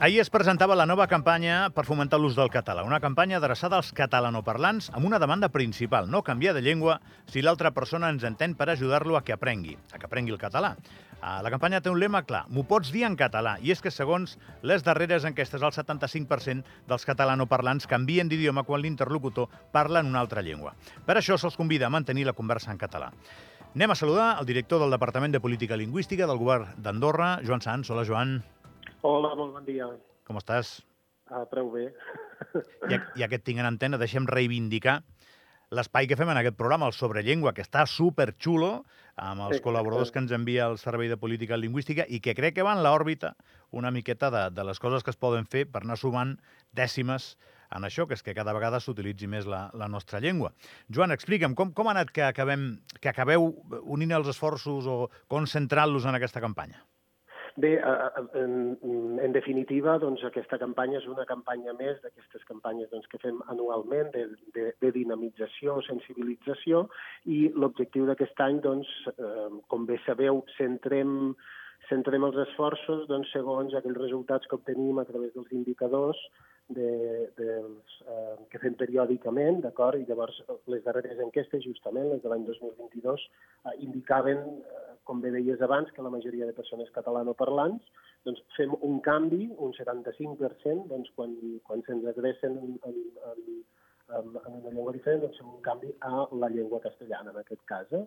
Ahir es presentava la nova campanya per fomentar l'ús del català, una campanya adreçada als catalanoparlants amb una demanda principal, no canviar de llengua si l'altra persona ens entén per ajudar-lo a que aprengui, a que aprengui el català. Ah, La campanya té un lema clar, m'ho pots dir en català, i és que segons les darreres enquestes el 75% dels catalanoparlants canvien d'idioma quan l'interlocutor parla en una altra llengua. Per això se'ls convida a mantenir la conversa en català. Anem a saludar el director del Departament de Política Lingüística del Govern d'Andorra, Joan Sans. Hola, Joan. Hola, molt bon dia. Com estàs? Ah, prou bé. Ja, ja que et tinc en antena, deixem reivindicar l'espai que fem en aquest programa, el Sobrellengua, que està superxulo, amb els Sí, col·laboradors sí. que ens envia el Servei de Política Lingüística i que crec que va en l'òrbita una miqueta de, de les coses que es poden fer per anar sumant dècimes en això, que és que cada vegada s'utilitzi més la, la nostra llengua. Joan, explica'm, com, com ha anat que, acabem, que acabeu unint els esforços o concentrant-los en aquesta campanya? Bé, en, en definitiva, doncs, aquesta campanya és una campanya més d'aquestes campanyes doncs, que fem anualment de, de, de dinamització, sensibilització, i l'objectiu d'aquest any, doncs, eh, com bé sabeu, centrem, centrem els esforços doncs, segons aquells resultats que obtenim a través dels indicadors de, dels, eh, que fem periòdicament, d'acord? I llavors les darreres enquestes, justament, les de l'any 2022, eh, indicaven, eh, com bé deies abans, que la majoria de persones catalanoparlants doncs fem un canvi, un 75%, doncs quan, quan se'ns adrecen en, en, en, en, una llengua diferent, doncs fem un canvi a la llengua castellana, en aquest cas. Eh?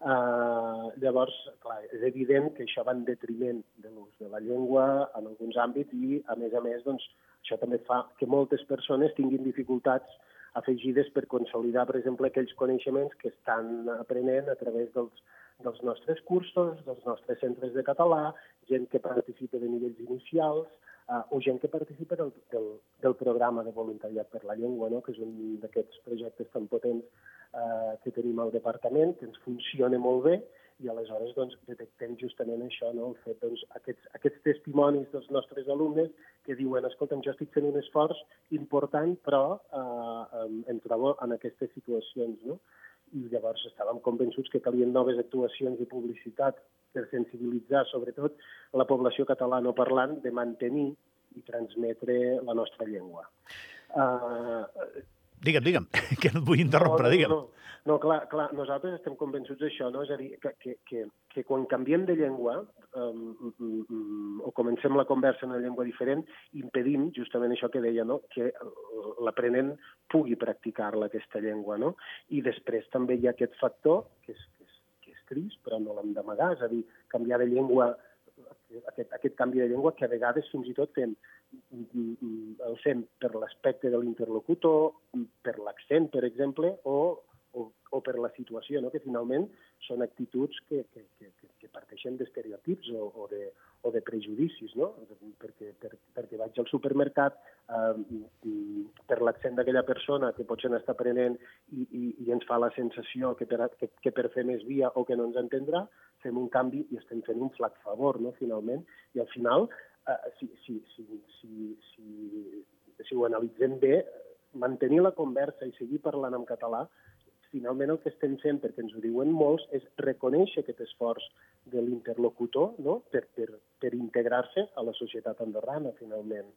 Uh, llavors, clar, és evident que això va en detriment de l'ús de la llengua en alguns àmbits i, a més a més, doncs, això també fa que moltes persones tinguin dificultats afegides per consolidar, per exemple, aquells coneixements que estan aprenent a través dels, dels nostres cursos, dels nostres centres de català, gent que participa de nivells inicials, uh, o gent que participa del, del, del programa de voluntariat per la llengua, no? que és un d'aquests projectes tan potents uh, que tenim al departament, que ens funciona molt bé, i aleshores doncs, detectem justament això, no? el fet, doncs, aquests, aquests testimonis dels nostres alumnes que diuen, escolta'm, jo estic fent un esforç important, però eh, em, trobo en aquestes situacions. No? I llavors estàvem convençuts que calien noves actuacions de publicitat per sensibilitzar, sobretot, la població catalanoparlant de mantenir i transmetre la nostra llengua. Uh, Digue'm, digue'm, que no et vull interrompre, no, digue'm. No, no, clar, clar, nosaltres estem convençuts d'això, no? És a dir, que, que, que, que quan canviem de llengua um, um, um, o comencem la conversa en una llengua diferent, impedim justament això que deia, no? que l'aprenent pugui practicar-la, aquesta llengua. No? I després també hi ha aquest factor, que és, que és, que és trist, però no l'hem d'amagar, és a dir, canviar de llengua aquest, aquest canvi de llengua que a vegades fins i tot fem, el fem per l'aspecte de l'interlocutor, per l'accent, per exemple, o, o, o per la situació, no? que finalment són actituds que, que, que, que- parteixen d'estereotips o, o, de, o de prejudicis, no? perquè, per, perquè vaig al supermercat eh, per l'accent d'aquella persona que potser n'està aprenent i, i, i ens fa la sensació que per, que, que per fer més via o que no ens entendrà, fem un canvi i estem fent un flac favor, no?, finalment. I al final, eh, si, si, si, si, si, si ho analitzem bé, mantenir la conversa i seguir parlant en català, finalment el que estem fent, perquè ens ho diuen molts, és reconèixer aquest esforç de l'interlocutor no? per, per, per integrar-se a la societat andorrana, finalment.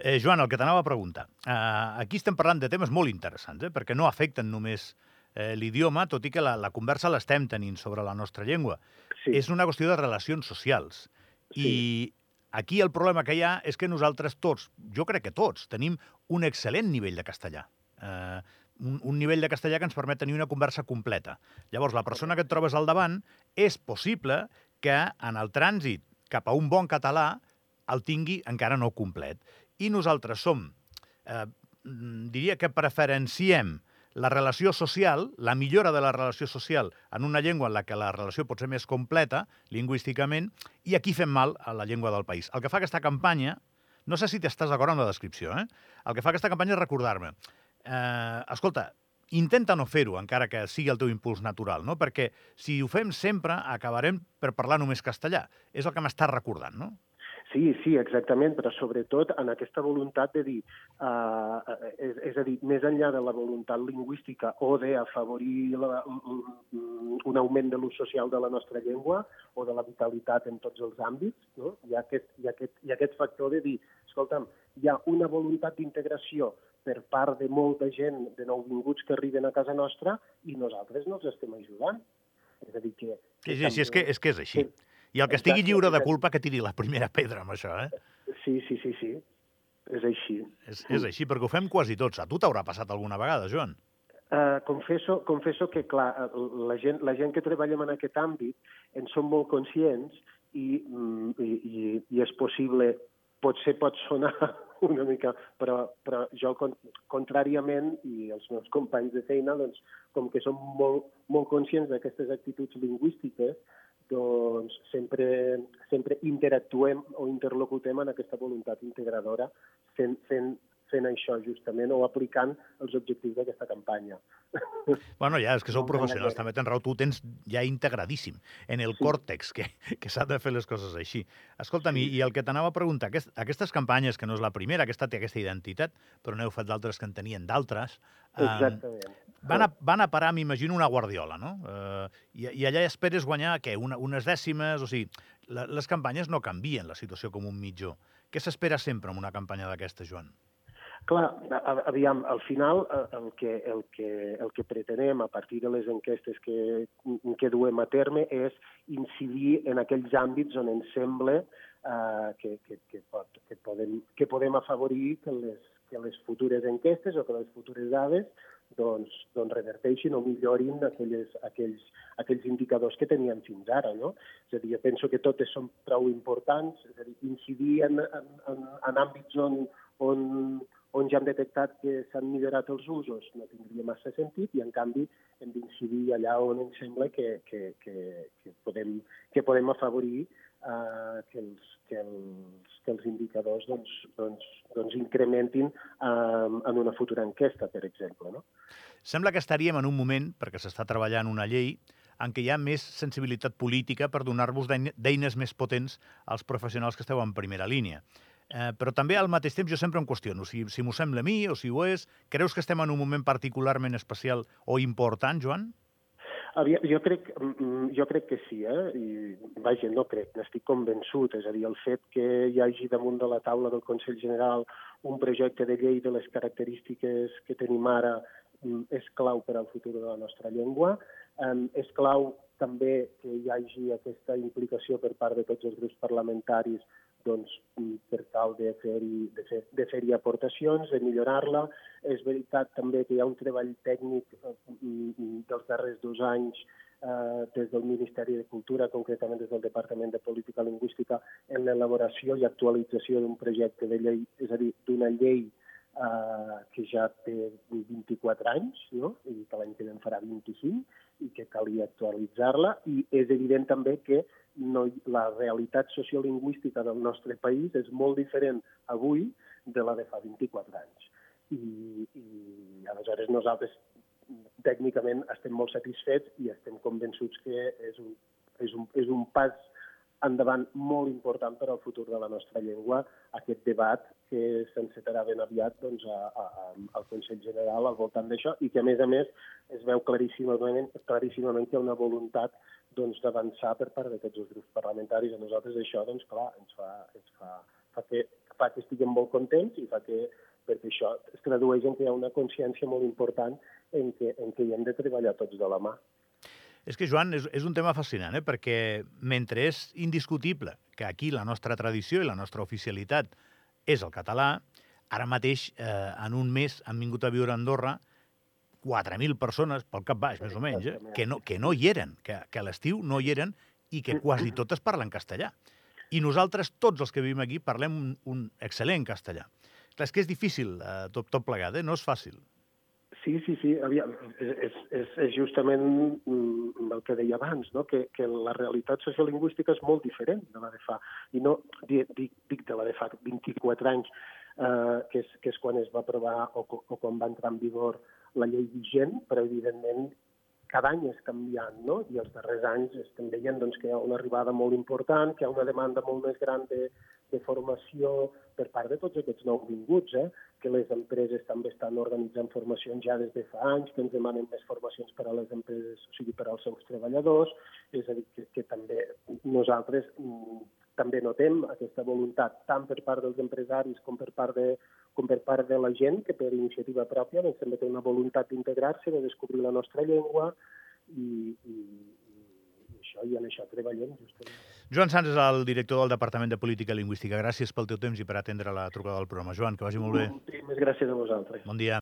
Eh, Joan, el que t'anava a preguntar. Uh, aquí estem parlant de temes molt interessants, eh, perquè no afecten només eh, l'idioma, tot i que la, la conversa l'estem tenint sobre la nostra llengua. Sí, És una qüestió de relacions socials. Sí. I aquí el problema que hi ha és que nosaltres tots, jo crec que tots, tenim un excel·lent nivell de castellà. Eh, un, un nivell de castellà que ens permet tenir una conversa completa. Llavors, la persona que et trobes al davant, és possible que en el trànsit cap a un bon català el tingui encara no complet. I nosaltres som, eh, mm, diria que preferenciem la relació social, la millora de la relació social en una llengua en la que la relació pot ser més completa, lingüísticament, i aquí fem mal a la llengua del país. El que fa aquesta campanya, no sé si t'estàs d'acord amb la descripció, eh? el que fa aquesta campanya és recordar-me, eh, escolta, intenta no fer-ho, encara que sigui el teu impuls natural, no? perquè si ho fem sempre acabarem per parlar només castellà. És el que m'estàs recordant, no? Sí, sí, exactament, però sobretot en aquesta voluntat de dir, uh, és, és a dir, més enllà de la voluntat lingüística o d'afavorir un augment de l'ús social de la nostra llengua o de la vitalitat en tots els àmbits, no? hi, ha aquest, hi, ha aquest, hi ha aquest factor de dir, escolta'm, hi ha una voluntat d'integració per part de molta gent, de nouvinguts que arriben a casa nostra, i nosaltres no els estem ajudant. És a dir, que... que sí, sí, sí, és que és, que és així. Sí i el que estigui lliure de culpa que tiri la primera pedra amb això, eh? Sí, sí, sí, sí. És així. És, és així, perquè ho fem quasi tots. A tu t'haurà passat alguna vegada, Joan? Uh, confesso, confesso que, clar, la gent, la gent que treballem en aquest àmbit en som molt conscients i, mm, i, i, i és possible, potser pot sonar una mica, però, però jo, contràriament, i els meus companys de feina, doncs, com que som molt, molt conscients d'aquestes actituds lingüístiques, doncs sempre, sempre interactuem o interlocutem en aquesta voluntat integradora fent, fent, fent això justament o aplicant els objectius d'aquesta campanya. Bueno, ja, és que sou professionals, també tens raó, tu tens ja integradíssim en el sí. còrtex que, que s'ha de fer les coses així. Escolta'm, sí. i, i el que t'anava a preguntar, aquest, aquestes campanyes, que no és la primera, aquesta té aquesta identitat, però n'heu fet d'altres que en tenien d'altres, Exactament. Eh, van, a, van a parar, m'imagino, una guardiola, no? Eh, i, I allà esperes guanyar, què, una, unes dècimes? O sigui, la, les campanyes no canvien la situació com un mitjó. Què s'espera sempre en una campanya d'aquesta, Joan? Clar, aviam, al final eh, el que, el, que, el que pretenem a partir de les enquestes que, que duem a terme és incidir en aquells àmbits on ens sembla eh, que, que, que, pot, que, podem, que podem afavorir que les, que les futures enquestes o que les futures dades doncs, doncs reverteixin o millorin aquelles, aquells, aquells indicadors que teníem fins ara. No? És a dir, jo penso que totes són prou importants, és a dir, incidir en, en, en, en àmbits on, on, on ja hem detectat que s'han millorat els usos no tindria massa sentit i, en canvi, hem d'incidir allà on ens sembla que, que, que, que, podem, que podem afavorir eh, que, els, que, els, que els indicadors doncs, doncs, doncs incrementin eh, en una futura enquesta, per exemple. No? Sembla que estaríem en un moment, perquè s'està treballant una llei, en què hi ha més sensibilitat política per donar-vos d'eines més potents als professionals que esteu en primera línia. Eh, però també al mateix temps jo sempre em qüestiono si, si m'ho sembla a mi o si ho és. Creus que estem en un moment particularment especial o important, Joan? Jo crec, mm, mm, jo crec que sí, eh? I, vaja, no crec, n'estic convençut. És a dir, el fet que hi hagi damunt de la taula del Consell General un projecte de llei de les característiques que tenim ara mm, és clau per al futur de la nostra llengua. És clau també que hi hagi aquesta implicació per part de tots els grups parlamentaris doncs, per tal de fer-hi de fer, de fer aportacions, de millorar-la. És veritat també que hi ha un treball tècnic eh, dels darrers dos anys eh, des del Ministeri de Cultura, concretament des del Departament de Política Lingüística, en l'elaboració i actualització d'un projecte de llei, és a dir, d'una llei eh, que ja té 24 anys, no? i que l'any que ve en farà 25, i que calia actualitzar-la, i és evident també que no, la realitat sociolingüística del nostre país és molt diferent avui de la de fa 24 anys. I, i aleshores nosaltres tècnicament estem molt satisfets i estem convençuts que és un, és un, és un pas endavant molt important per al futur de la nostra llengua, aquest debat que s'encetarà ben aviat doncs, a, a, al Consell General al voltant d'això i que, a més a més, es veu claríssimament, claríssimament que hi ha una voluntat doncs, d'avançar per part tots els grups parlamentaris. A nosaltres això, doncs, clar, ens fa, ens fa, fa, que, fa que estiguem molt contents i fa que perquè això es tradueix en que hi ha una consciència molt important en què, en què hi hem de treballar tots de la mà. És que, Joan, és, és un tema fascinant, eh? perquè mentre és indiscutible que aquí la nostra tradició i la nostra oficialitat és el català, ara mateix, eh, en un mes, han vingut a viure a Andorra 4.000 persones, pel cap baix, més o menys, eh, que, no, que no hi eren, que, que a l'estiu no hi eren i que quasi totes parlen castellà. I nosaltres, tots els que vivim aquí, parlem un, un excel·lent castellà. Clar, és que és difícil eh, tot, tot plegat, eh? no és fàcil. Sí, sí, sí. Aviam, és, és, és justament mm, el que deia abans, no? que, que la realitat sociolingüística és molt diferent de la de fa. I no dic, dic de la de fa 24 anys, eh, que, és, que és quan es va aprovar o, o quan va entrar en vigor la llei vigent, però evidentment cada any és canviant, no? I els darrers anys estem veient doncs, que hi ha una arribada molt important, que hi ha una demanda molt més gran de, de formació per part de tots aquests nouvinguts, eh? que les empreses també estan organitzant formacions ja des de fa anys, que ens demanen més formacions per a les empreses, o sigui, per als seus treballadors, és a dir, que, que també nosaltres mm, també notem aquesta voluntat tant per part dels empresaris com per part de, com per part de la gent, que per iniciativa pròpia doncs, també té una voluntat d'integrar-se, de descobrir la nostra llengua i, i, i això, i en això treballem justament. Joan Sans és el director del Departament de Política Lingüística. Gràcies pel teu temps i per atendre la trucada del programa. Joan, que vagi molt bé. Moltíssimes gràcies a vosaltres. Bon dia.